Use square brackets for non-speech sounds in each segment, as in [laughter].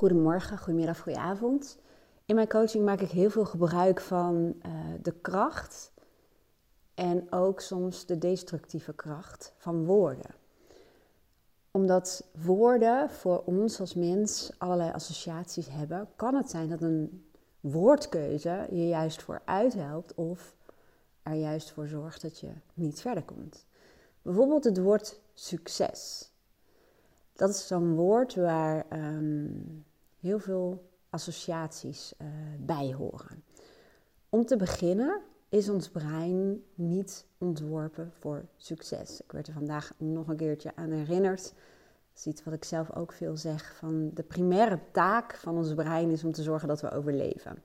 Goedemorgen, goedemiddag, goedenavond. In mijn coaching maak ik heel veel gebruik van uh, de kracht en ook soms de destructieve kracht van woorden. Omdat woorden voor ons als mens allerlei associaties hebben, kan het zijn dat een woordkeuze je juist voor uithelpt of er juist voor zorgt dat je niet verder komt. Bijvoorbeeld het woord succes. Dat is zo'n woord waar ehm, heel veel associaties uh, bij horen. Om te beginnen is ons brein niet ontworpen voor succes. Ik werd er vandaag nog een keertje aan herinnerd. Dat is iets wat ik zelf ook veel zeg. Van de primaire taak van ons brein is om te zorgen dat we overleven.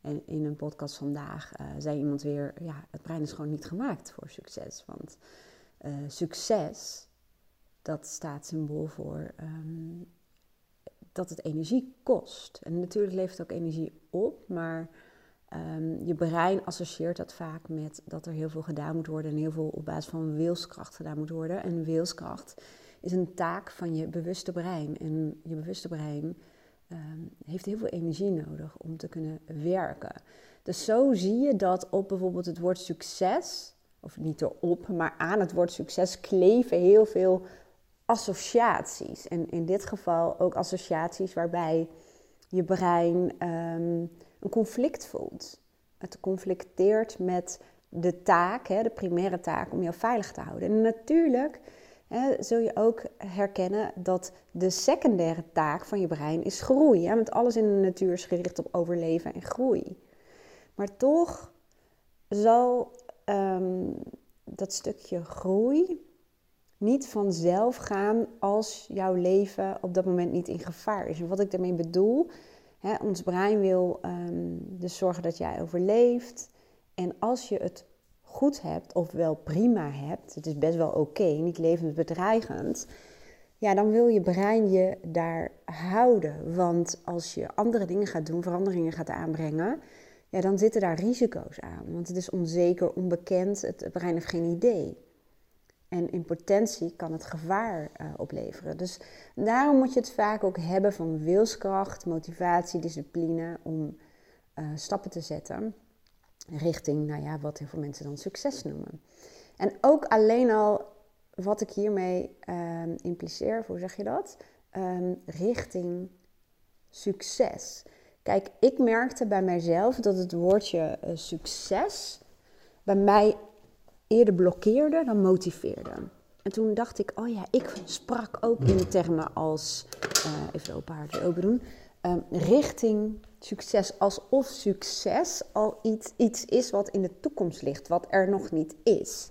En in een podcast vandaag uh, zei iemand weer: ja, het brein is gewoon niet gemaakt voor succes. Want uh, succes dat staat symbool voor ehm, dat het energie kost. En natuurlijk levert het ook energie op, maar um, je brein associeert dat vaak met dat er heel veel gedaan moet worden en heel veel op basis van wilskracht gedaan moet worden. En wilskracht is een taak van je bewuste brein. En je bewuste brein um, heeft heel veel energie nodig om te kunnen werken. Dus zo zie je dat op bijvoorbeeld het woord succes, of niet erop, maar aan het woord succes kleven heel veel associaties. En in dit geval ook associaties waarbij je brein ehm, een conflict voelt. Het conflicteert met de taak, hè, de primaire taak om jou veilig te houden. En natuurlijk hè, zul je ook herkennen dat de secundaire taak van je brein is groei. Hè, want alles in de natuur is gericht op overleven en groei. Maar toch zal ehm, dat stukje groei niet vanzelf gaan als jouw leven op dat moment niet in gevaar is. En wat ik daarmee bedoel, hè, ons brein wil um, dus zorgen dat jij overleeft. En als je het goed hebt, of wel prima hebt, het is best wel oké, niet levensbedreigend, ja, dan wil je brein je daar houden. Want als je andere dingen gaat doen, veranderingen gaat aanbrengen, ja, dan zitten daar risico's aan. Want het is onzeker, onbekend, het brein heeft geen idee. En in potentie kan het gevaar uh, opleveren. Dus daarom moet je het vaak ook hebben van wilskracht, motivatie, discipline om uh, stappen te zetten richting, nou ja, wat heel veel mensen dan succes noemen. En ook alleen al wat ik hiermee uh, impliceer, hoe zeg je dat? Um, richting succes. Kijk, ik merkte bij mijzelf dat het woordje uh, succes bij mij eerder blokkeerde dan motiveerde. En toen dacht ik, oh ja, ik sprak ook in termen als, uh, even de open haard doen, um, richting succes. Alsof succes al iets, iets is wat in de toekomst ligt, wat er nog niet is.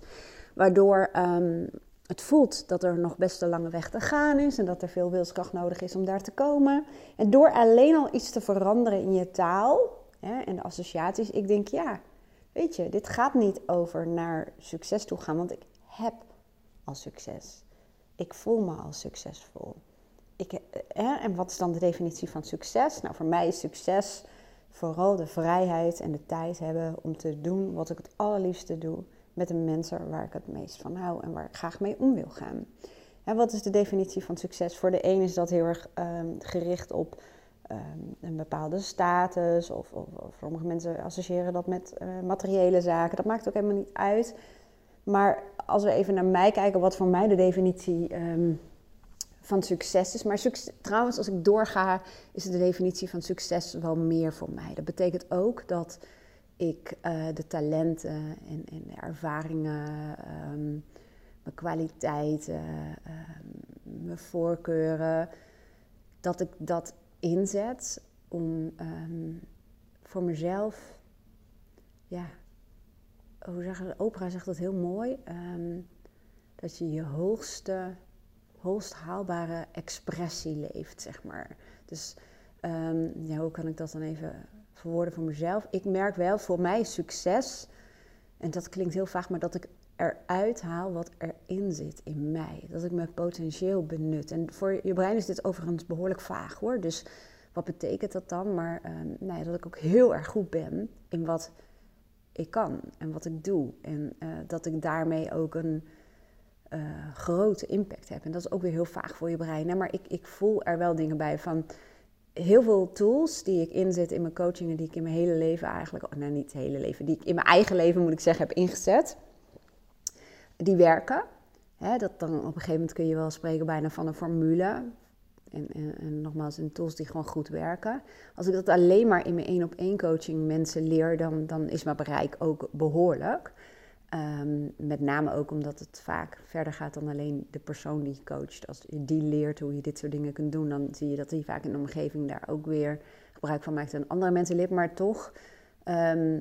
Waardoor um, het voelt dat er nog best een lange weg te gaan is en dat er veel wilskracht nodig is om daar te komen. En door alleen al iets te veranderen in je taal hè, en de associaties, ik denk ja, Weet je, dit gaat niet over naar succes toe gaan, want ik heb al succes. Ik voel me al succesvol. Ik, eh, en wat is dan de definitie van succes? Nou, voor mij is succes vooral de vrijheid en de tijd hebben om te doen wat ik het allerliefste doe met de mensen waar ik het meest van hou en waar ik graag mee om wil gaan. En wat is de definitie van succes? Voor de een is dat heel erg ehm, gericht op Ehm, een bepaalde status. Of, of, sommige mensen associëren dat met uh, materiële zaken. Dat maakt ook helemaal niet uit. Maar als we even naar mij kijken, wat voor mij de definitie um, van succes is. Maar trouwens, als ik doorga, is de definitie van succes wel meer voor mij. Dat betekent ook dat ik uh, de talenten en, de ervaringen, um, mijn kwaliteiten, mijn voorkeuren, dat ik dat inzet om um, voor mezelf, ja, hoe zeggen Oprah zegt dat heel mooi, um, dat je je hoogste, hoogst haalbare expressie leeft, zeg maar. Dus um, ja, hoe kan ik dat dan even verwoorden voor mezelf? Ik merk wel, voor mij succes, en dat klinkt heel vaag, maar dat ik eruit haal wat erin zit in mij. Dat ik mijn potentieel benut. En voor je brein is dit overigens behoorlijk vaag hoor. Dus wat betekent dat dan? Maar um, nou ja, dat ik ook heel erg goed ben in wat ik kan en wat ik doe. En uh, dat ik daarmee ook een uh, grote impact heb. En dat is ook weer heel vaag voor je brein. Maar ik, ik voel er wel dingen bij van heel veel tools die ik inzet in mijn coachingen, die ik in mijn hele leven eigenlijk, oh, nou niet het hele leven, die ik in mijn eigen leven moet ik zeggen heb ingezet, die werken. dat dan op een gegeven moment kun je wel spreken bijna van een formule. En, en, en, nogmaals, in tools die gewoon goed werken. Als ik dat alleen maar in mijn één op één coaching mensen leer, dan, dan is mijn bereik ook behoorlijk. Ehm, met name ook omdat het vaak verder gaat dan alleen de persoon die je coacht. Als die leert hoe je dit soort dingen kunt doen, dan zie je dat die vaak in de omgeving daar ook weer gebruik van maakt en andere mensen leert. Maar toch, ehm,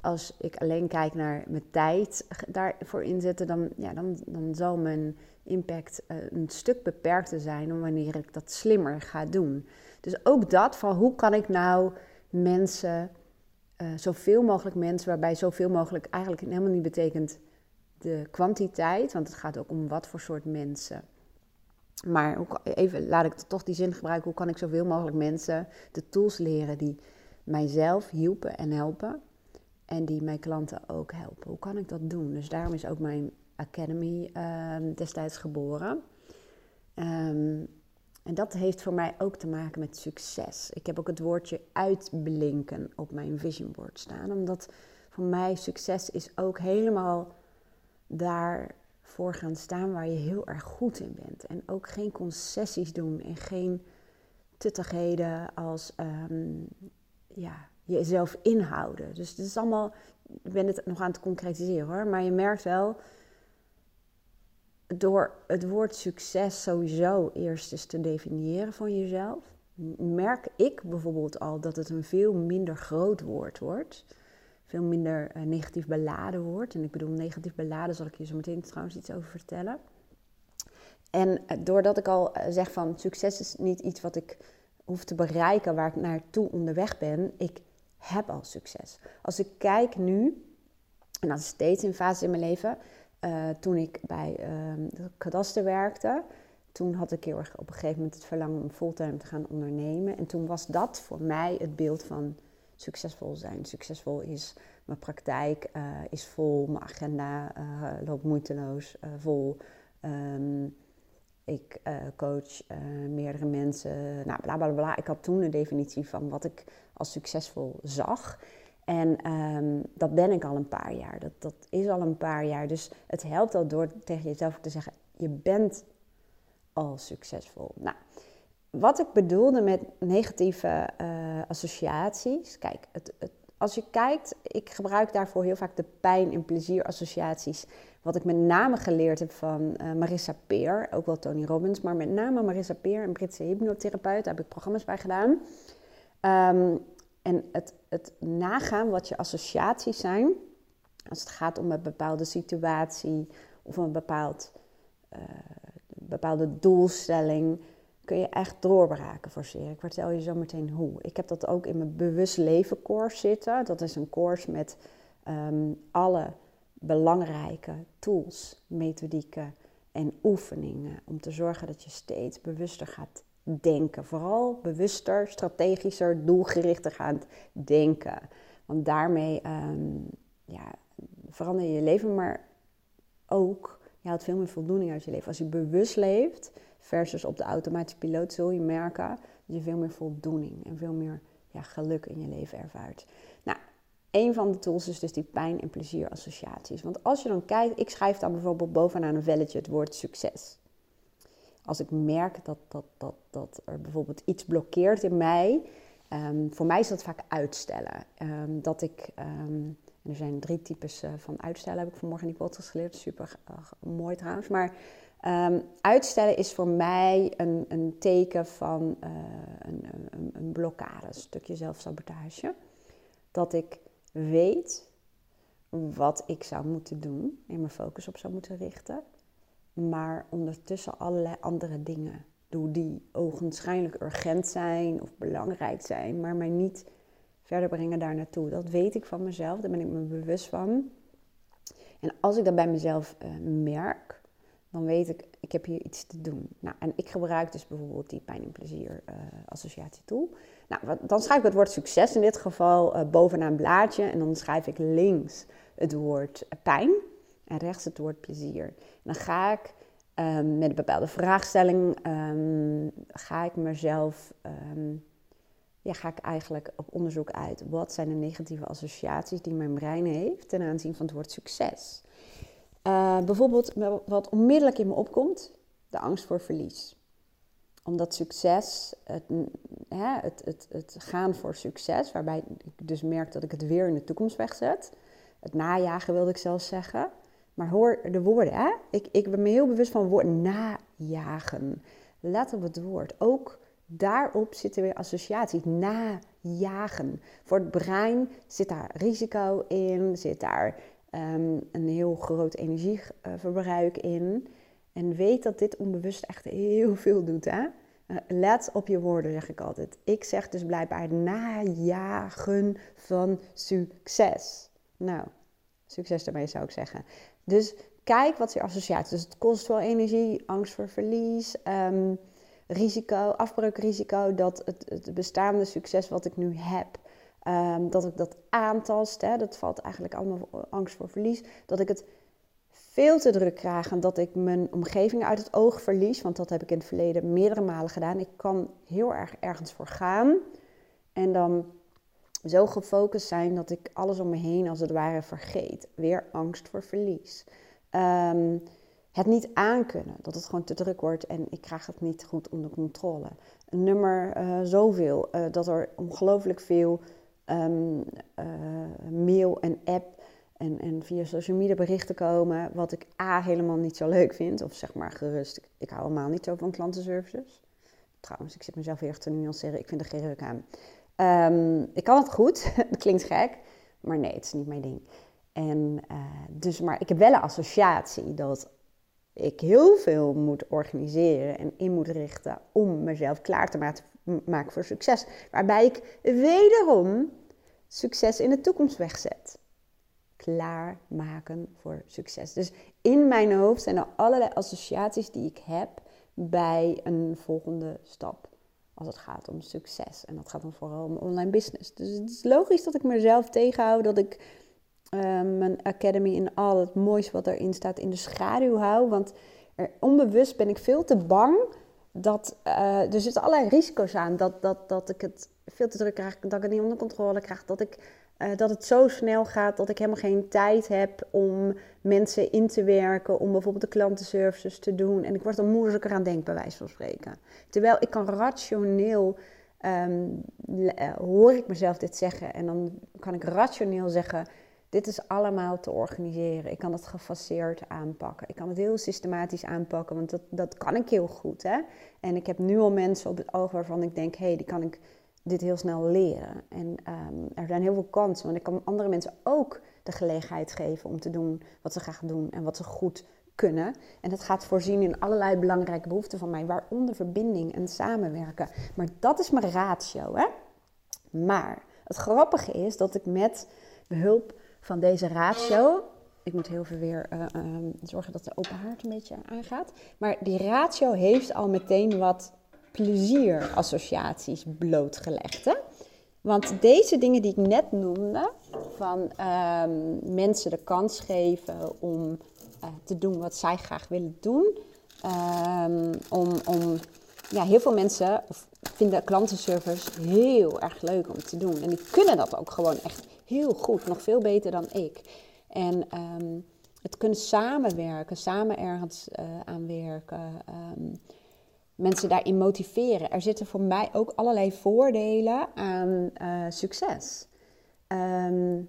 als ik alleen kijk naar mijn tijd daarvoor inzetten, dan, ja, dan, dan zal mijn impact uh, een stuk beperkter zijn dan wanneer ik dat slimmer ga doen. Dus ook dat van hoe kan ik nou mensen uh, zoveel mogelijk mensen, waarbij zoveel mogelijk eigenlijk helemaal niet betekent de kwantiteit, want het gaat ook om wat voor soort mensen. Maar hoe, even laat ik toch die zin gebruiken, hoe kan ik zoveel mogelijk mensen de tools leren die mijzelf hielpen en helpen en die mijn klanten ook helpen. Hoe kan ik dat doen? Dus daarom is ook mijn Academy uh, destijds geboren. Um, en dat heeft voor mij ook te maken met succes. Ik heb ook het woordje uitblinken op mijn vision board staan. Omdat voor mij succes is ook helemaal daarvoor gaan staan waar je heel erg goed in bent. En ook geen concessies doen en geen tuttigheden als um, ja, jezelf inhouden. Dus het is allemaal, ik ben het nog aan het concretiseren hoor, maar je merkt wel door het woord succes sowieso eerst eens te definiëren van jezelf, merk ik bijvoorbeeld al dat het een veel minder groot woord wordt. Veel minder uh, negatief beladen wordt. En ik bedoel, negatief beladen zal ik je zo meteen trouwens iets over vertellen. En uh, doordat ik al uh, zeg van succes is niet iets wat ik hoef te bereiken, waar ik naartoe onderweg ben. Ik heb al succes. Als ik kijk nu, en dat is steeds een fase in mijn leven, uh, toen ik bij uh, de kadaster werkte, toen had ik heel erg op een gegeven moment het verlangen om fulltime te gaan ondernemen. En toen was dat voor mij het beeld van succesvol zijn. Succesvol is mijn praktijk, uh, is vol, mijn agenda uh, loopt moeiteloos vol. Um, ik coach meerdere mensen. Nou, bla bla bla. Ik had toen een definitie van wat ik als succesvol zag. En um, dat ben ik al een paar jaar. Dat, dat is al een paar jaar. Dus het helpt al door tegen jezelf te zeggen: je bent al succesvol. Nou, wat ik bedoelde met negatieve uh, associaties. Kijk, het, het, als je kijkt, ik gebruik daarvoor heel vaak de pijn- en plezierassociaties. Wat ik met name geleerd heb van uh, Marissa Peer, ook wel Tony Robbins, maar met name Marissa Peer, een Britse hypnotherapeut. Daar heb ik programma's bij gedaan. Um, en het, het nagaan wat je associaties zijn, als het gaat om een bepaalde situatie of een bepaald, uh, bepaalde doelstelling, kun je echt doorbraken forceren. Ik vertel je zo meteen hoe. Ik heb dat ook in mijn bewust leven course zitten. Dat is een course met um, alle belangrijke tools, methodieken en oefeningen om te zorgen dat je steeds bewuster gaat denken. Vooral bewuster, strategischer, doelgerichter gaan denken. Want daarmee um, ja, verander je je leven, maar ook je houdt veel meer voldoening uit je leven. Als je bewust leeft versus op de automatische piloot, zul je merken dat je veel meer voldoening en veel meer ja, geluk in je leven ervaart. Nou, een van de tools is dus die pijn- en plezier-associaties. Want als je dan kijkt, ik schrijf dan bijvoorbeeld bovenaan een velletje het woord succes als ik merk dat, dat, dat, dat er bijvoorbeeld iets blokkeert in mij, um, voor mij is dat vaak uitstellen. Um, dat ik, um, er zijn drie types uh, van uitstellen, heb ik vanmorgen in die podcast geleerd, super uh, mooi trouwens. Maar uitstellen is voor mij een, een teken van uh, een, een, een blokkade, een stukje zelfsabotage. Dat ik weet wat ik zou moeten doen en mijn focus op zou moeten richten maar ondertussen allerlei andere dingen doe die ogenschijnlijk urgent zijn of belangrijk zijn, maar mij niet verder brengen daar naartoe. Dat weet ik van mezelf, daar ben ik me bewust van. En als ik dat bij mezelf uh, merk, dan weet ik, ik heb hier iets te doen. Nou, en ik gebruik dus bijvoorbeeld die pijn en plezier uh, associatie tool. Nou, dan schrijf ik het woord succes in dit geval uh, bovenaan een blaadje en dan schrijf ik links het woord pijn en rechts het woord plezier. Dan ga ik um, met een bepaalde vraagstelling, um, ga ik mezelf um, ja, ga ik eigenlijk op onderzoek uit. Wat zijn de negatieve associaties die mijn brein heeft ten aanzien van het woord succes? Uh, bijvoorbeeld wat onmiddellijk in me opkomt, de angst voor verlies. Omdat succes, het, hè, het, het, het gaan voor succes, waarbij ik dus merk dat ik het weer in de toekomst wegzet. Het najagen wilde ik zelfs zeggen. Maar hoor de woorden, hè? Ik, ik ben me heel bewust van woord najagen. Let op het woord. Ook daarop zitten weer associaties. Najagen. Voor het brein zit daar risico in, zit daar um, een heel groot energieverbruik in. En weet dat dit onbewust echt heel veel doet. Hè? Uh, let op je woorden, zeg ik altijd. Ik zeg dus blijkbaar najagen van succes. Nou, succes daarmee zou ik zeggen. Dus kijk wat je associatie. Dus het kost wel energie, angst voor verlies, um, risico, afbreukrisico, dat het, het, bestaande succes wat ik nu heb, um, dat ik dat aantast. Hè, dat valt eigenlijk allemaal angst voor verlies. Dat ik het veel te druk krijg en dat ik mijn omgeving uit het oog verlies. Want dat heb ik in het verleden meerdere malen gedaan. Ik kan heel erg ergens voor gaan. En dan zo gefocust zijn dat ik alles om me heen als het ware vergeet. Weer angst voor verlies. Um, het niet aankunnen, dat het gewoon te druk wordt en ik krijg het niet goed onder controle. Nummer uh, zoveel, uh, dat er ongelooflijk veel um, uh, mail en app en, en via social media berichten komen, wat ik A helemaal niet zo leuk vind, of zeg maar gerust, ik hou helemaal niet zo van klantenservices. Trouwens, ik zit mezelf erg te nuanceren, ik vind er geen ruk aan. Um, ik kan het goed, [laughs] het klinkt gek, maar nee, het is niet mijn ding. En uh, dus, maar ik heb wel een associatie dat ik heel veel moet organiseren en in moet richten om mezelf klaar te maken voor succes. Waarbij ik wederom succes in de toekomst wegzet. Klaarmaken voor succes. Dus in mijn hoofd zijn er allerlei associaties die ik heb bij een volgende stap als het gaat om succes. En dat gaat dan vooral om online business. Dus het is logisch dat ik mezelf tegenhoud, dat ik uh, mijn academy en al het moois wat erin staat in de schaduw hou. Want er, onbewust ben ik veel te bang dat uh, er zitten allerlei risico's aan. Dat, dat, dat ik het veel te druk krijg, dat ik het niet onder controle krijg. Dat, ik, uh, dat het zo snel gaat dat ik helemaal geen tijd heb om mensen in te werken. Om bijvoorbeeld de klantenservices te doen. En ik word er moe als ik eraan denk, bij wijze van spreken. Terwijl ik kan rationeel um, hoor ik mezelf dit zeggen. En dan kan ik rationeel zeggen: Dit is allemaal te organiseren. Ik kan het gefaseerd aanpakken. Ik kan het heel systematisch aanpakken, want dat, dat kan ik heel goed. Hè? En ik heb nu al mensen op het oog waarvan ik denk: hé, hey, die kan ik dit heel snel leren. En um, er zijn heel veel kansen, want ik kan andere mensen ook de gelegenheid geven om te doen wat ze graag doen en wat ze goed kunnen. En dat gaat voorzien in allerlei belangrijke behoeften van mij, waaronder verbinding en samenwerken. Maar dat is mijn ratio. Hè? Maar het grappige is dat ik met behulp van deze ratio. Ik moet heel veel weer uh, uh, zorgen dat de open haard een beetje aangaat. Maar die ratio heeft al meteen wat plezierassociaties blootgelegd. Hè? Want deze dingen die ik net noemde, van um, mensen de kans geven om uh, te doen wat zij graag willen doen. Um, om, om, ja, heel veel mensen vinden klantenservice heel erg leuk om te doen. En die kunnen dat ook gewoon echt heel goed, nog veel beter dan ik. En um, het kunnen samenwerken, samen ergens uh, aan werken, mensen daarin motiveren. Er zitten voor mij ook allerlei voordelen aan uh, succes. Um,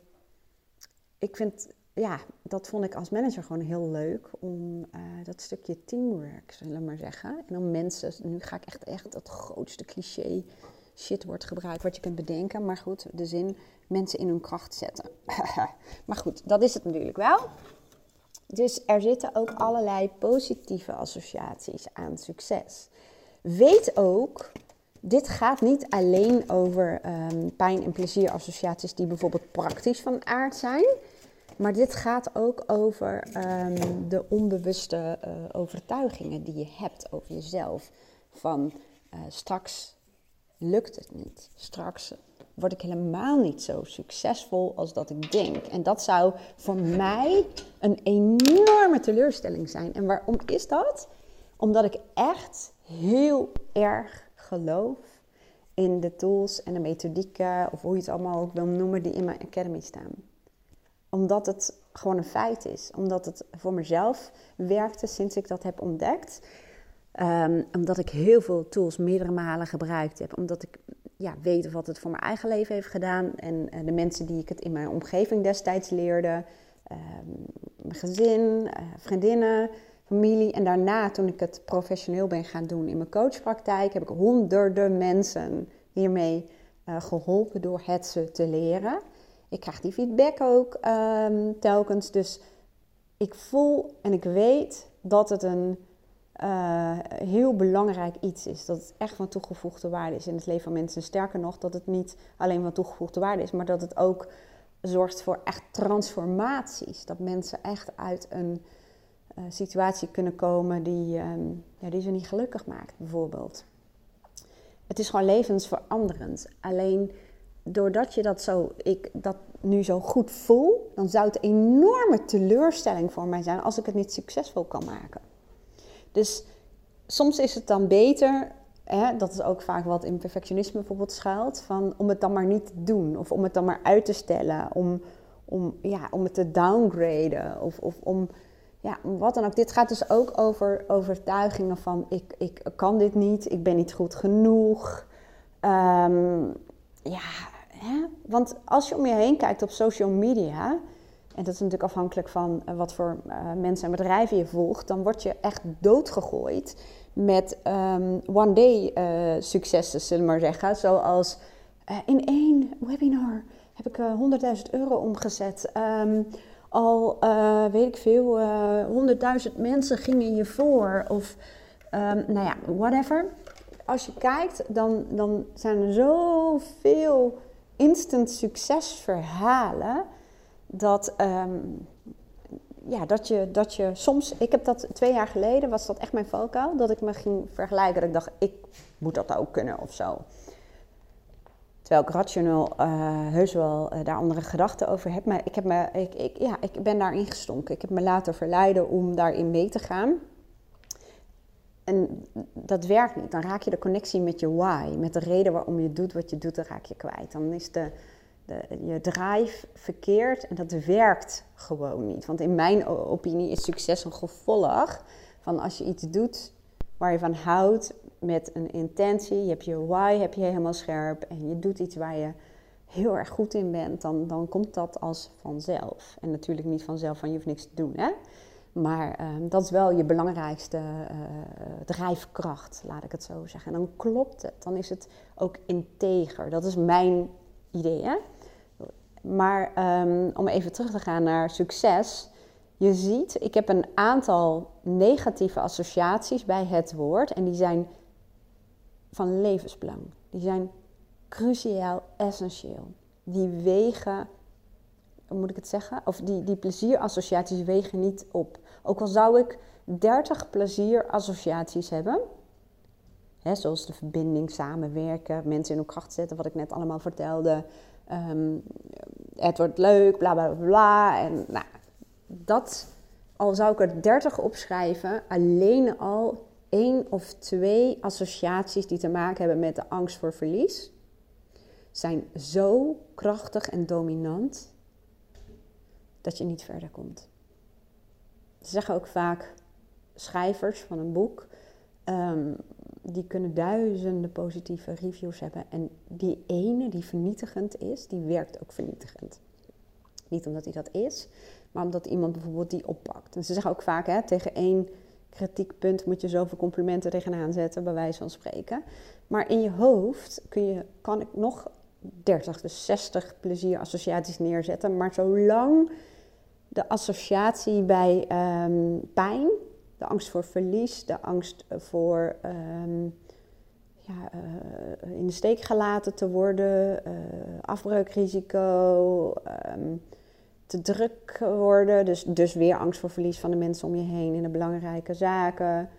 ik vind, ja, dat vond ik als manager gewoon heel leuk om uh, dat stukje teamwork, zullen we maar zeggen. En om mensen, nu ga ik echt, echt dat grootste cliché shit wordt gebruikt wat je kunt bedenken. Maar goed, de zin mensen in hun kracht zetten. [laughs] maar goed, dat is het natuurlijk wel. Dus er zitten ook allerlei positieve associaties aan succes. Weet ook, dit gaat niet alleen over um, pijn- en plezierassociaties die bijvoorbeeld praktisch van aard zijn. Maar dit gaat ook over um, de onbewuste uh, overtuigingen die je hebt over jezelf. Van uh, straks lukt het niet. Straks word ik helemaal niet zo succesvol als dat ik denk. En dat zou voor mij een enorme teleurstelling zijn. En waarom is dat? Omdat ik echt heel erg geloof in de tools en de methodieken, of hoe je het allemaal ook wil noemen, die in mijn academy staan. Omdat het gewoon een feit is. Omdat het voor mezelf werkte sinds ik dat heb ontdekt. Um, omdat ik heel veel tools meerdere malen gebruikt heb. Omdat ik ja, weet wat het voor mijn eigen leven heeft gedaan. En uh, de mensen die ik het in mijn omgeving destijds leerde. Um, mijn gezin, uh, vriendinnen, familie. En daarna, toen ik het professioneel ben gaan doen in mijn coachpraktijk, heb ik honderden mensen hiermee uh, geholpen door het ze te leren. Ik krijg die feedback ook um, telkens. Dus ik voel en ik weet dat het een uh, heel belangrijk iets is. Dat het echt van toegevoegde waarde is in het leven van mensen. Sterker nog, dat het niet alleen van toegevoegde waarde is, maar dat het ook zorgt voor echt transformaties. Dat mensen echt uit een situatie kunnen komen die, ja, die ze niet gelukkig maakt, bijvoorbeeld. Het is gewoon levensveranderend. Alleen doordat je dat zo, ik dat nu zo goed voel, dan zou het een enorme teleurstelling voor mij zijn als ik het niet succesvol kan maken. Dus soms is het dan beter, hè, dat is ook vaak wat in perfectionisme bijvoorbeeld schuilt, van om het dan maar niet te doen of om het dan maar uit te stellen, om, om, ja, om het te downgraden of, of om, ja, wat dan ook. Dit gaat dus ook over overtuigingen van ik, ik kan dit niet, ik ben niet goed genoeg. Um, ja, hè? want als je om je heen kijkt op social media, en dat is natuurlijk afhankelijk van uh, wat voor uh, mensen en bedrijven je volgt, dan word je echt doodgegooid met um, one-day uh, successen, zullen we maar zeggen. Zoals in één webinar heb ik 100.000 euro omgezet. Um, al weet ik veel, 100.000 mensen gingen je voor. Of um, nou ja, whatever. Als je kijkt, dan, dan zijn er zoveel instant succesverhalen dat, um, ja, dat, je, dat je soms, ik heb dat twee jaar geleden, was dat echt mijn valkuil, dat ik me ging vergelijken. Dat ik dacht, ik moet dat ook kunnen of zo. Terwijl ik rationeel uh, heus wel uh, daar andere gedachten over heb. Maar ik, heb me, ik, ik, ja, ik ben daarin gestonken. Ik heb me laten verleiden om daarin mee te gaan. En dat werkt niet. Dan raak je de connectie met je why, met de reden waarom je doet wat je doet, dan raak je kwijt. Dan is de, de, je drive verkeerd en dat werkt gewoon niet. Want in mijn opinie is succes een gevolg van als je iets doet waar je van houdt met een intentie, je hebt je why heb je helemaal scherp en je doet iets waar je heel erg goed in bent, dan, dan komt dat als vanzelf. En natuurlijk niet vanzelf van je hoeft niks te doen, hè. Maar uh, dat is wel je belangrijkste uh, drijfkracht, laat ik het zo zeggen. En dan klopt het, dan is het ook integer. Dat is mijn idee, hè? Maar um, om even terug te gaan naar succes. Je ziet, ik heb een aantal negatieve associaties bij het woord. En die zijn van levensbelang. Die zijn cruciaal, essentieel. Die wegen, moet ik het zeggen? Of die, die plezierassociaties wegen niet op. Ook al zou ik 30 plezierassociaties hebben. Hè, zoals de verbinding, samenwerken, mensen in hun kracht zetten, wat ik net allemaal vertelde. Um, het wordt leuk, bla bla bla. En nou, dat, al zou ik er 30 opschrijven, alleen al één of twee associaties die te maken hebben met de angst voor verlies, zijn zo krachtig en dominant dat je niet verder komt. Ze zeggen ook vaak schrijvers van een boek. Um, die kunnen duizenden positieve reviews hebben. En die ene die vernietigend is, die werkt ook vernietigend. Niet omdat hij dat is, maar omdat iemand bijvoorbeeld die oppakt. En ze zeggen ook vaak, hè, tegen één kritiekpunt moet je zoveel complimenten tegenaan zetten, bij wijze van spreken. Maar in je hoofd kun je, kan ik nog 30, dus 60 plezierassociaties neerzetten. Maar zolang de associatie bij um, pijn de angst voor verlies, de angst voor um, ja, uh, in de steek gelaten te worden, uh, afbreukrisico, um, te druk worden. Dus, dus weer angst voor verlies van de mensen om je heen in de belangrijke zaken.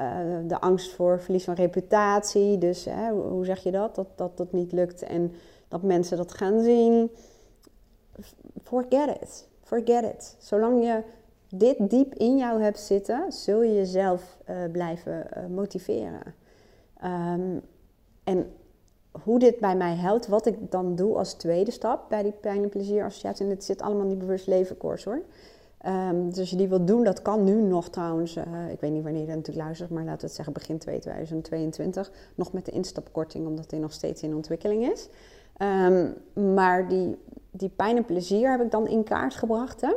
Uh, de angst voor verlies van reputatie. Dus hè, hoe zeg je dat? dat? Dat dat niet lukt en dat mensen dat gaan zien. Forget it. Forget it. Zolang je dit diep in jou hebt zitten, zul je jezelf uh, blijven uh, motiveren. Um, en hoe dit bij mij helpt, wat ik dan doe als tweede stap bij die pijn- en plezierassociatie. En dit zit allemaal in die bewust leven course hoor. Um, dus als je die wilt doen, dat kan nu nog trouwens. Uh, ik weet niet wanneer je dat natuurlijk luistert, maar laten we het zeggen begin 2022. Nog met de instapkorting, omdat die nog steeds in ontwikkeling is. Um, maar die, die pijn en plezier heb ik dan in kaart gebracht. Hè?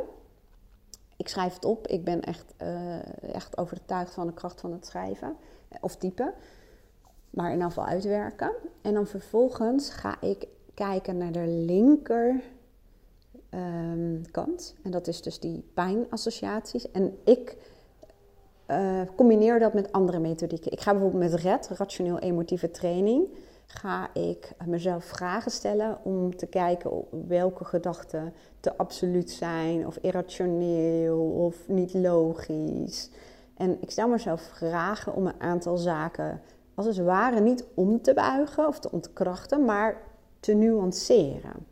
Ik schrijf het op. Ik ben echt, uh, echt overtuigd van de kracht van het schrijven of typen. Maar in geval uitwerken. En dan vervolgens ga ik kijken naar de linker um, kant. En dat is dus die pijnassociaties. En ik uh, combineer dat met andere methodieken. Ik ga bijvoorbeeld met RED, rationeel emotieve training, ga ik mezelf vragen stellen om te kijken welke gedachten te absoluut zijn of irrationeel of niet logisch. En ik stel mezelf vragen om een aantal zaken als het ware niet om te buigen of te ontkrachten, maar te nuanceren.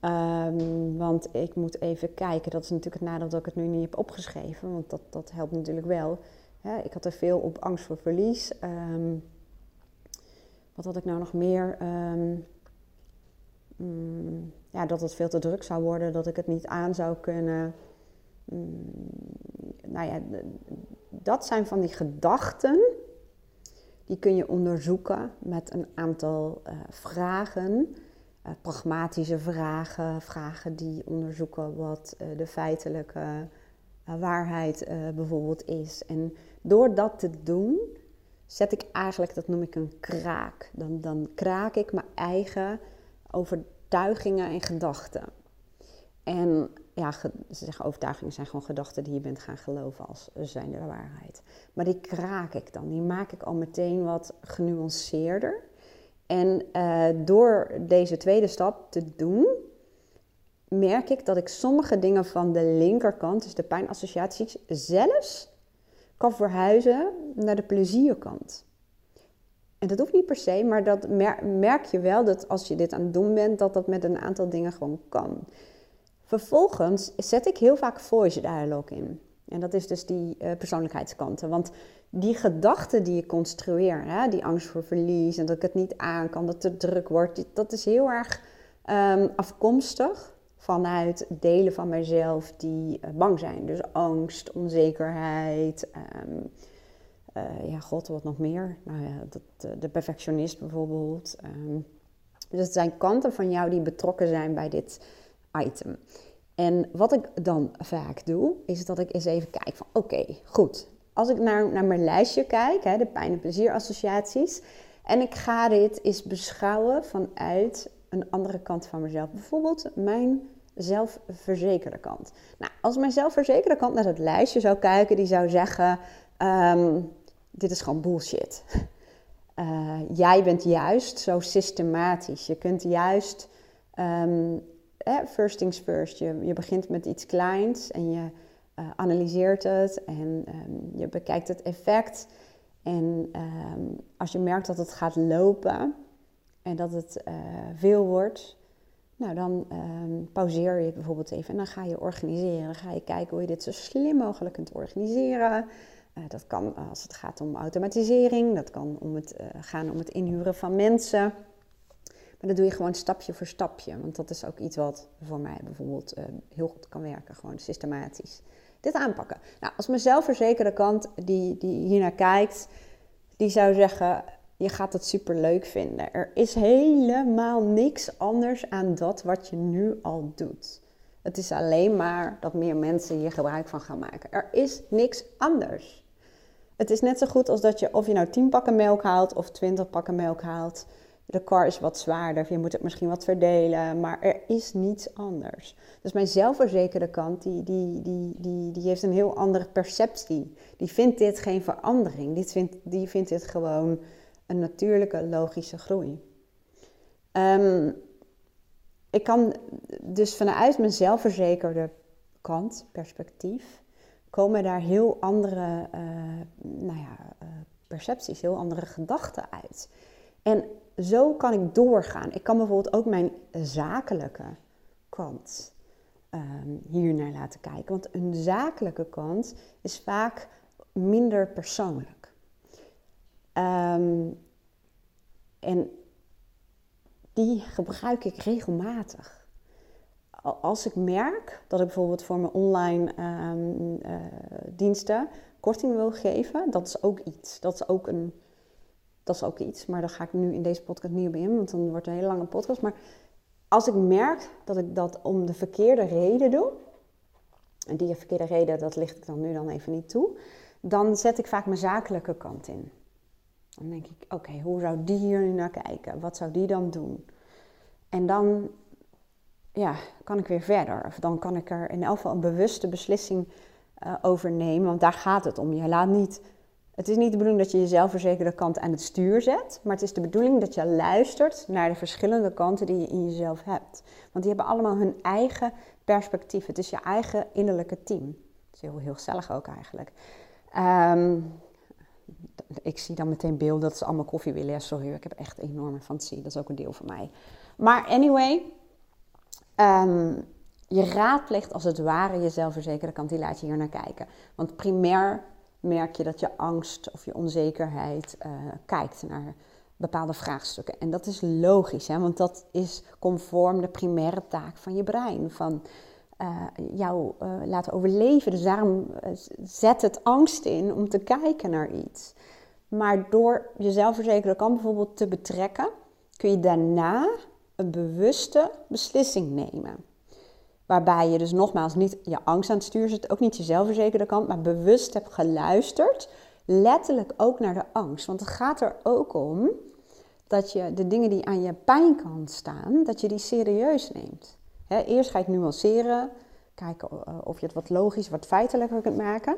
Um, want ik moet even kijken, dat is natuurlijk het nadeel dat ik het nu niet heb opgeschreven, want dat, dat helpt natuurlijk wel. ik had er veel op angst voor verlies. Um, wat had ik nou nog meer? Um, mm, ja, dat het veel te druk zou worden, dat ik het niet aan zou kunnen. Mm, nou ja, dat zijn van die gedachten. Die kun je onderzoeken met een aantal uh, vragen. Uh, pragmatische vragen, vragen die onderzoeken wat uh, de feitelijke waarheid bijvoorbeeld is. En door dat te doen, zet ik eigenlijk, dat noem ik een kraak. Dan, dan kraak ik mijn eigen overtuigingen en gedachten. En ja, ze zeggen overtuigingen zijn gewoon gedachten die je bent gaan geloven als zijn de waarheid. Maar die kraak ik dan, die maak ik al meteen wat genuanceerder. En uh, door deze tweede stap te doen, merk ik dat ik sommige dingen van de linkerkant, dus de pijnassociaties, zelfs kan verhuizen naar de plezierkant. En dat hoeft niet per se, maar dat merk je wel dat als je dit aan het doen bent, dat dat met een aantal dingen gewoon kan. Vervolgens zet ik heel vaak voice dialogue in. En dat is dus die uh, persoonlijkheidskanten. Want die gedachten die je construeert, hè, die angst voor verlies en dat ik het niet aan kan, dat het te druk wordt, dat is heel erg um, afkomstig vanuit delen van mijzelf die uh, bang zijn. Dus angst, onzekerheid, um, uh, ja, god, wat nog meer? Nou ja, dat, de perfectionist bijvoorbeeld. Um, dus het zijn kanten van jou die betrokken zijn bij dit item. En wat ik dan vaak doe, is dat ik eens even kijk van oké, goed. Als ik naar, naar mijn lijstje kijk, hè, de pijn- en plezierassociaties, en ik ga dit eens beschouwen vanuit een andere kant van mezelf. Bijvoorbeeld mijn zelfverzekerde kant. Nou, als mijn zelfverzekerde kant naar het lijstje zou kijken, die zou zeggen: um, Dit is gewoon bullshit. Uh, [laughs] jij bent juist zo systematisch. Je kunt juist um, first things first. Je, je begint met iets kleins en je uh, analyseert het en um, je bekijkt het effect. En um, als je merkt dat het gaat lopen en dat het uh, veel wordt, nou dan um, pauzeer je bijvoorbeeld even en dan ga je organiseren. Dan ga je kijken hoe je dit zo slim mogelijk kunt organiseren. Uh, dat kan als het gaat om automatisering, dat kan om het, gaan om het inhuren van mensen. Dat doe je gewoon stapje voor stapje. Want dat is ook iets wat voor mij bijvoorbeeld uh, heel goed kan werken. Gewoon systematisch. Dit aanpakken. Nou, als mijn zelfverzekerde kant die, die hiernaar kijkt, die zou zeggen: Je gaat het super leuk vinden. Er is helemaal niks anders aan dat wat je nu al doet. Het is alleen maar dat meer mensen hier gebruik van gaan maken. Er is niks anders. Het is net zo goed als dat je, of je nou 10 pakken melk haalt of 20 pakken melk haalt. De car is wat zwaarder, je moet het misschien wat verdelen, maar er is niets anders. Dus mijn zelfverzekerde kant, die, die, die, die, die heeft een heel andere perceptie. Die vindt dit geen verandering, die vindt, die vindt dit gewoon een natuurlijke, logische groei. Um, ik kan dus vanuit mijn zelfverzekerde kant, perspectief, komen daar heel andere uh, nou ja, uh, percepties, heel andere gedachten uit. En zo kan ik doorgaan. Ik kan bijvoorbeeld ook mijn zakelijke kant um, hier naar laten kijken. Want een zakelijke kant is vaak minder persoonlijk. Um, en die gebruik ik regelmatig. Als ik merk dat ik bijvoorbeeld voor mijn online ehm, eh, diensten korting wil geven, dat is ook iets. Dat is ook, een, dat is ook iets, maar daar ga ik nu in deze podcast niet op in, want dan wordt het een hele lange podcast. Maar als ik merk dat ik dat om de verkeerde reden doe, en die verkeerde reden, dat licht ik dan nu dan even niet toe, dan zet ik vaak mijn zakelijke kant in. Dan denk ik, oké, hoe zou die hier nu naar kijken? Wat zou die dan doen? En dan ja, kan ik weer verder. Of dan kan ik er in elk geval een bewuste beslissing uh, over nemen. Want daar gaat het om. Je laat niet, het is niet de bedoeling dat je je zelfverzekerde kant aan het stuur zet. Maar het is de bedoeling dat je luistert naar de verschillende kanten die je in jezelf hebt. Want die hebben allemaal hun eigen perspectief. Het is je eigen innerlijke team. Dat is heel, heel gezellig ook eigenlijk. Um, ik zie dan meteen beelden dat ze allemaal koffie willen. Ja, sorry, ik heb echt enorme fantasie. Dat is ook een deel van mij. Maar anyway, um, je raadpleegt als het ware je zelfverzekerde kant. Die laat je hier naar kijken. Want primair merk je dat je angst of je onzekerheid uh, kijkt naar bepaalde vraagstukken. En dat is logisch, hè? want dat is conform de primaire taak van je brein. Van uh, jou uh, laten overleven. Dus daarom zet het angst in om te kijken naar iets. Maar door je zelfverzekerde kant bijvoorbeeld te betrekken, kun je daarna een bewuste beslissing nemen. Waarbij je dus nogmaals niet je angst aan het stuur zit, ook niet je zelfverzekerde kant, maar bewust hebt geluisterd. Letterlijk ook naar de angst. Want het gaat er ook om dat je de dingen die aan je pijnkant staan, dat je die serieus neemt. eerst ga je het nuanceren, kijken eh, of je het wat logisch, wat feitelijker kunt maken.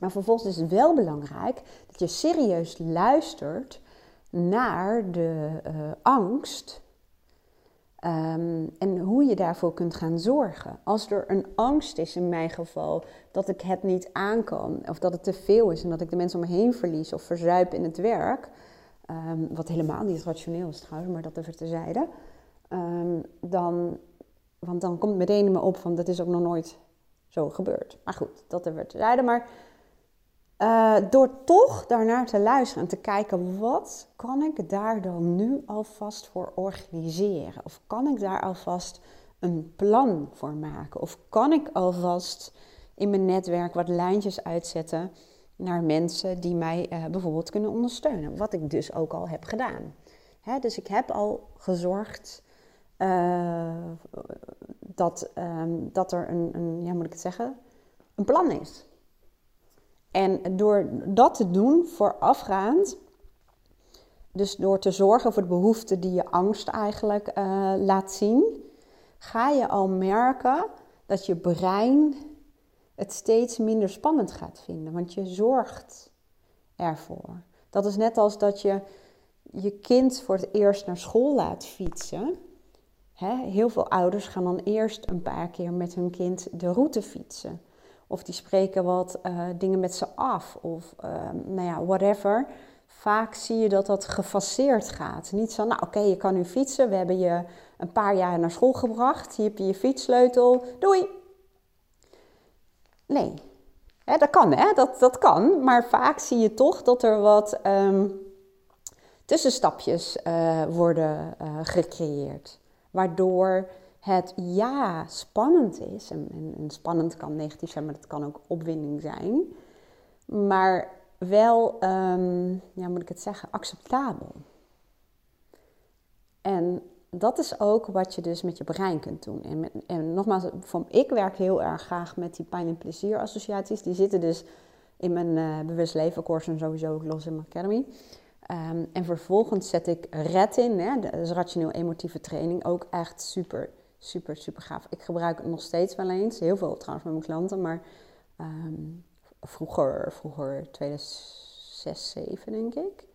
Maar vervolgens is het wel belangrijk dat je serieus luistert naar de uh, angst um, en hoe je daarvoor kunt gaan zorgen. Als er een angst is, in mijn geval, dat ik het niet aan kan, of dat het te veel is en dat ik de mensen om me heen verlies of verzuip in het werk, um, wat helemaal niet rationeel is trouwens, maar dat even terzijde, um, dan, want dan komt meteen in me op van dat is ook nog nooit zo gebeurd. Maar goed, dat even terzijde. Maar uh, door toch daarnaar te luisteren en te kijken, wat kan ik daar dan nu alvast voor organiseren? Of kan ik daar alvast een plan voor maken? Of kan ik alvast in mijn netwerk wat lijntjes uitzetten naar mensen die mij uh, bijvoorbeeld kunnen ondersteunen? Wat ik dus ook al heb gedaan. Hè, dus ik heb al gezorgd uh, dat, um, dat er een, een, ja moet ik het zeggen, een plan is. En door dat te doen voorafgaand, dus door te zorgen voor de behoeften die je angst eigenlijk uh, laat zien, ga je al merken dat je brein het steeds minder spannend gaat vinden, want je zorgt ervoor. Dat is net als dat je je kind voor het eerst naar school laat fietsen. heel veel ouders gaan dan eerst een paar keer met hun kind de route fietsen. Of die spreken wat uh, dingen met ze af. Of uh, nou ja, whatever. Vaak zie je dat dat gefaseerd gaat. Niet zo, nou oké, je kan nu fietsen. We hebben je een paar jaar naar school gebracht. Hier heb je je fietssleutel. Doei! Nee. Dat kan, hè? Dat, dat kan. Maar vaak zie je toch dat er wat um, tussenstapjes uh, worden gecreëerd. Waardoor het ja spannend is, en, en, spannend kan negatief zijn, maar het kan ook opwinding zijn, maar wel, um, ja, moet ik het zeggen, acceptabel. En dat is ook wat je dus met je brein kunt doen. En, met, en nogmaals, van, ik werk heel erg graag met die pijn- en plezier associaties. Die zitten dus in mijn uh, bewust leven en sowieso ook los in mijn academy. Um, en vervolgens zet ik RED in, hè, dat is rationeel emotieve training, ook echt super super, super gaaf. Ik gebruik het nog steeds wel eens. Heel veel trouwens met mijn klanten. Maar um, vroeger, vroeger 2006, 2007 denk ik.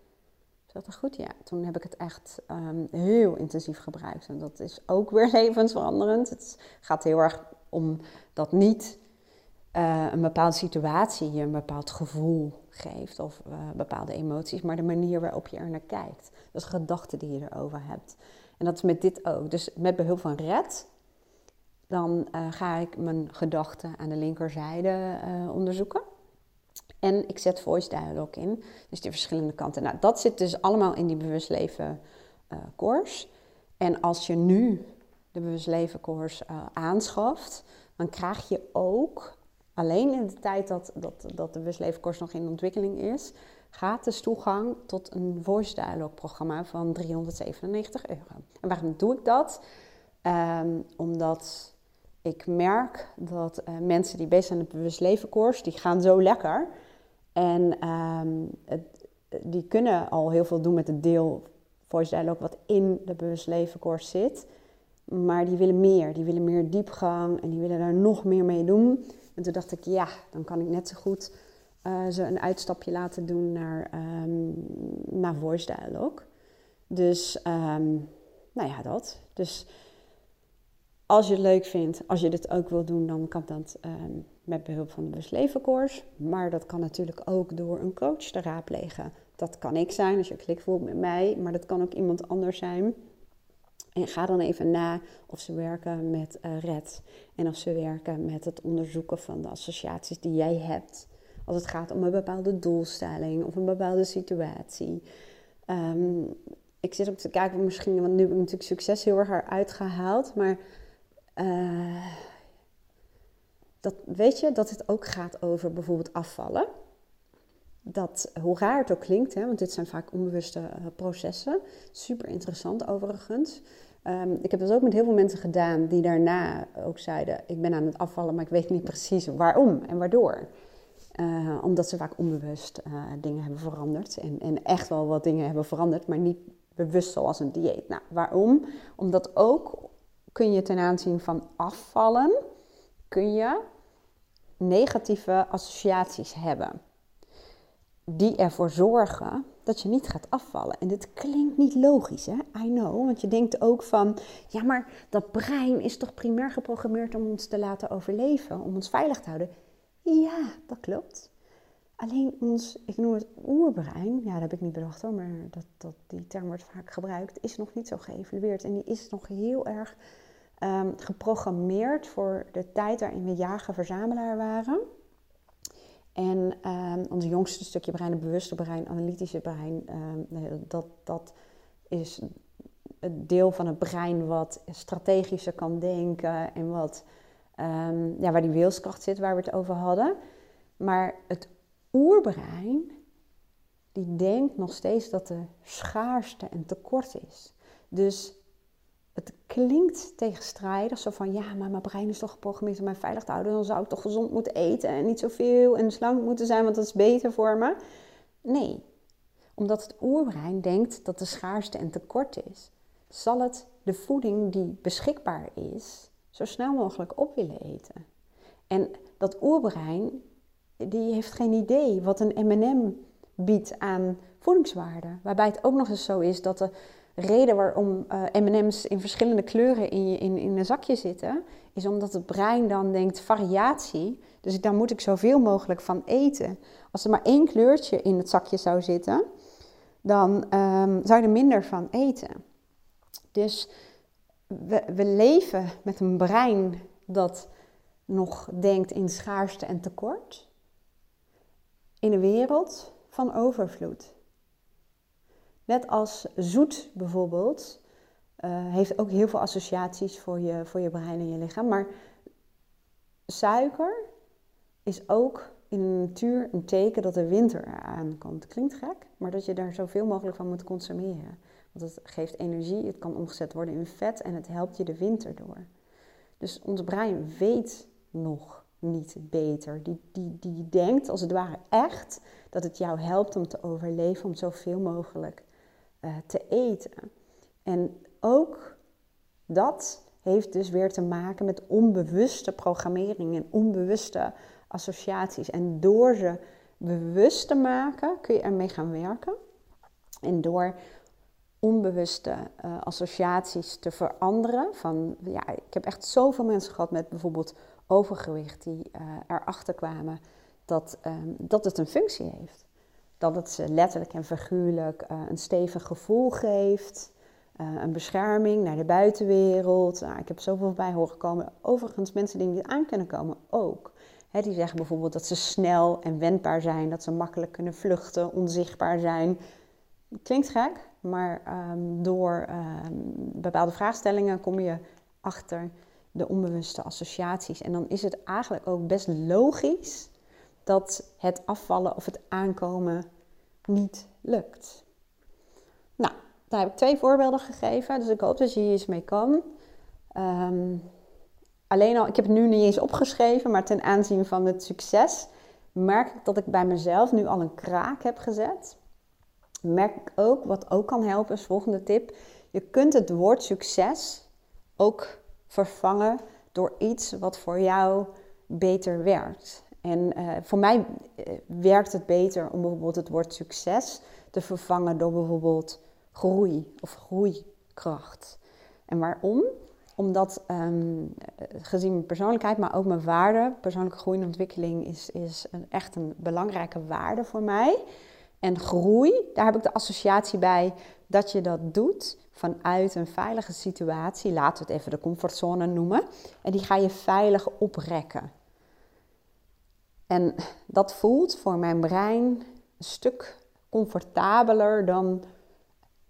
Is dat goed? Ja, toen heb ik het echt um, heel intensief gebruikt. En dat is ook weer [laughs] levensveranderend. Het gaat heel erg om dat niet uh, een bepaalde situatie je een bepaald gevoel geeft of uh, bepaalde emoties, maar de manier waarop je er naar kijkt. Dus gedachten die je erover hebt. En dat is met dit ook. Dus met behulp van red, dan uh, ga ik mijn gedachten aan de linkerzijde uh, onderzoeken. En ik zet voice dialogue in, dus die verschillende kanten. Nou, dat zit dus allemaal in die bewust leven uh, course. En als je nu de Bewust Leven Course aanschaft, dan krijg je ook, alleen in de tijd dat, dat, dat de Bewust Leven Course nog in ontwikkeling is, gratis toegang tot een voice dialogue programma van 397 euro. En waarom doe ik dat? Um, omdat ik merk dat uh, mensen die bezig zijn met de Bewust die gaan zo lekker. En het, die kunnen al heel veel doen met het deel voice dialogue wat in de Bewust zit. Maar die willen meer, die willen meer diepgang en die willen daar nog meer mee doen. En toen dacht ik, ja, dan kan ik net zo goed uh, ze een uitstapje laten doen naar, naar voice dialogue. Dus, um, nou ja, dat. Dus als je het leuk vindt, als je dit ook wil doen, dan kan dat um, met behulp van de Beslevenkoers. Maar dat kan natuurlijk ook door een coach te raadplegen. Dat kan ik zijn als je klik voelt met mij, maar dat kan ook iemand anders zijn. En ga dan even na of ze werken met uh, RED en of ze werken met het onderzoeken van de associaties die jij hebt. Als het gaat om een bepaalde doelstelling of een bepaalde situatie. Um, ik zit ook te kijken, misschien, want nu heb ik natuurlijk succes heel erg uitgehaald, maar uh, dat, weet je dat het ook gaat over bijvoorbeeld afvallen. Dat, hoe raar het ook klinkt, hè, want dit zijn vaak onbewuste uh, processen. Super interessant overigens. Um, ik heb dat ook met heel veel mensen gedaan die daarna ook zeiden: Ik ben aan het afvallen, maar ik weet niet precies waarom en waardoor. Uh, omdat ze vaak onbewust uh, dingen hebben veranderd. En, en echt wel wat dingen hebben veranderd, maar niet bewust zoals een dieet. Nou, waarom? Omdat ook kun je ten aanzien van afvallen, kun je negatieve associaties hebben. Die ervoor zorgen dat je niet gaat afvallen. En dit klinkt niet logisch, hè? I know. Want je denkt ook van, ja, maar dat brein is toch primair geprogrammeerd om ons te laten overleven, om ons veilig te houden. Ja, dat klopt. Alleen ons, ik noem het oerbrein, ja, dat heb ik niet bedacht hoor, maar dat, dat, die term wordt vaak gebruikt, is nog niet zo geëvalueerd. En die is nog heel erg um, geprogrammeerd voor de tijd waarin we jager-verzamelaar waren. En um, ons jongste stukje brein, het bewuste brein, analytische brein, um, dat, dat is het deel van het brein wat strategischer kan denken en wat, ja, waar die wilskracht zit, waar we het over hadden. Maar het oerbrein, die denkt nog steeds dat er schaarste en tekort is. Dus het klinkt tegenstrijdig, zo van ja, maar mijn brein is toch geprogrammeerd om mij veilig te houden. Dan zou ik toch gezond moeten eten en niet zoveel en slank moeten zijn, want dat is beter voor me. Nee, omdat het oerbrein denkt dat er schaarste en tekort is, zal het de voeding die beschikbaar is, zo snel mogelijk op willen eten. En dat oerbrein, die heeft geen idee wat een M&M biedt aan voedingswaarde. Waarbij het ook nog eens zo is dat de reden waarom uh, M&M's in verschillende kleuren in, je, in, in een zakje zitten, is omdat het brein dan denkt variatie. Dus daar moet ik zoveel mogelijk van eten. Als er maar één kleurtje in het zakje zou zitten, dan um, zou je er minder van eten. Dus we, we leven met een brein dat nog denkt in schaarste en tekort. In een wereld van overvloed. Net als zoet bijvoorbeeld, uh, heeft ook heel veel associaties voor je, voor je brein en je lichaam. Maar suiker is ook in de natuur een teken dat de winter eraan komt. Klinkt gek, maar dat je daar zoveel mogelijk van moet consumeren. Want het geeft energie, het kan omgezet worden in vet en het helpt je de winter door. Dus ons brein weet nog niet beter. Die, die, die denkt als het ware echt dat het jou helpt om te overleven, om zoveel mogelijk uh, te eten. En ook dat heeft dus weer te maken met onbewuste programmering en onbewuste associaties. En door ze bewust te maken, kun je ermee gaan werken. En door onbewuste uh, associaties te veranderen. Van, ja, ik heb echt zoveel mensen gehad met bijvoorbeeld overgewicht die uh, erachter kwamen dat, um, dat het een functie heeft dat het ze letterlijk en figuurlijk uh, een stevig gevoel geeft. Uh, een bescherming naar de buitenwereld. Nou, ik heb zoveel bij horen komen. Overigens, mensen die niet aan kunnen komen ook. die zeggen bijvoorbeeld dat ze snel en wendbaar zijn, dat ze makkelijk kunnen vluchten, onzichtbaar zijn. Klinkt gek, maar um, door um, bepaalde vraagstellingen kom je achter de onbewuste associaties. En dan is het eigenlijk ook best logisch dat het afvallen of het aankomen niet lukt. Nou, daar heb ik twee voorbeelden gegeven, dus ik hoop dat je hier iets mee kan. Ehm, alleen al, ik heb het nu niet eens opgeschreven, maar ten aanzien van het succes merk ik dat ik bij mezelf nu al een kraak heb gezet. Merk ik ook, wat ook kan helpen, is volgende tip. Je kunt het woord succes ook vervangen door iets wat voor jou beter werkt. En uh, voor mij uh, werkt het beter om bijvoorbeeld het woord succes te vervangen door bijvoorbeeld groei of groeikracht. En waarom? Omdat um, gezien mijn persoonlijkheid, maar ook mijn waarde, persoonlijke groei en ontwikkeling is, is een, echt een belangrijke waarde voor mij. En groei, daar heb ik de associatie bij dat je dat doet vanuit een veilige situatie. Laten we het even de comfortzone noemen. En die ga je veilig oprekken. En dat voelt voor mijn brein een stuk comfortabeler dan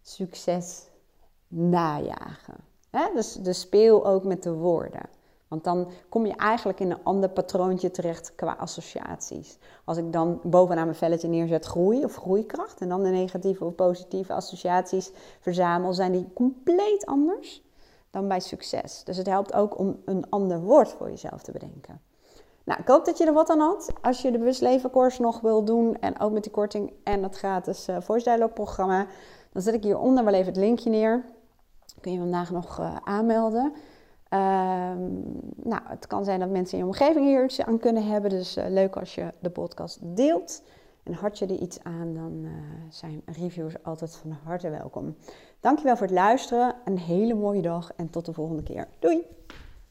succes najagen. Dus, dus speel ook met de woorden. Want dan kom je eigenlijk in een ander patroontje terecht qua associaties. Als ik dan bovenaan mijn velletje neerzet groei of groeikracht en dan de negatieve of positieve associaties verzamel, zijn die compleet anders dan bij succes. Dus het helpt ook om een ander woord voor jezelf te bedenken. Nou, ik hoop dat je er wat aan had. Als je de Bewust nog wil doen en ook met die korting en het gratis uh, Voice programma, dan zet ik hieronder wel even het linkje neer. Kun je vandaag nog uh, aanmelden. Ehm, nou, het kan zijn dat mensen in je omgeving hier iets aan kunnen hebben. Dus uh, leuk als je de podcast deelt. En had je er iets aan, dan zijn reviews altijd van harte welkom. Dankjewel voor het luisteren. Een hele mooie dag en tot de volgende keer. Doei!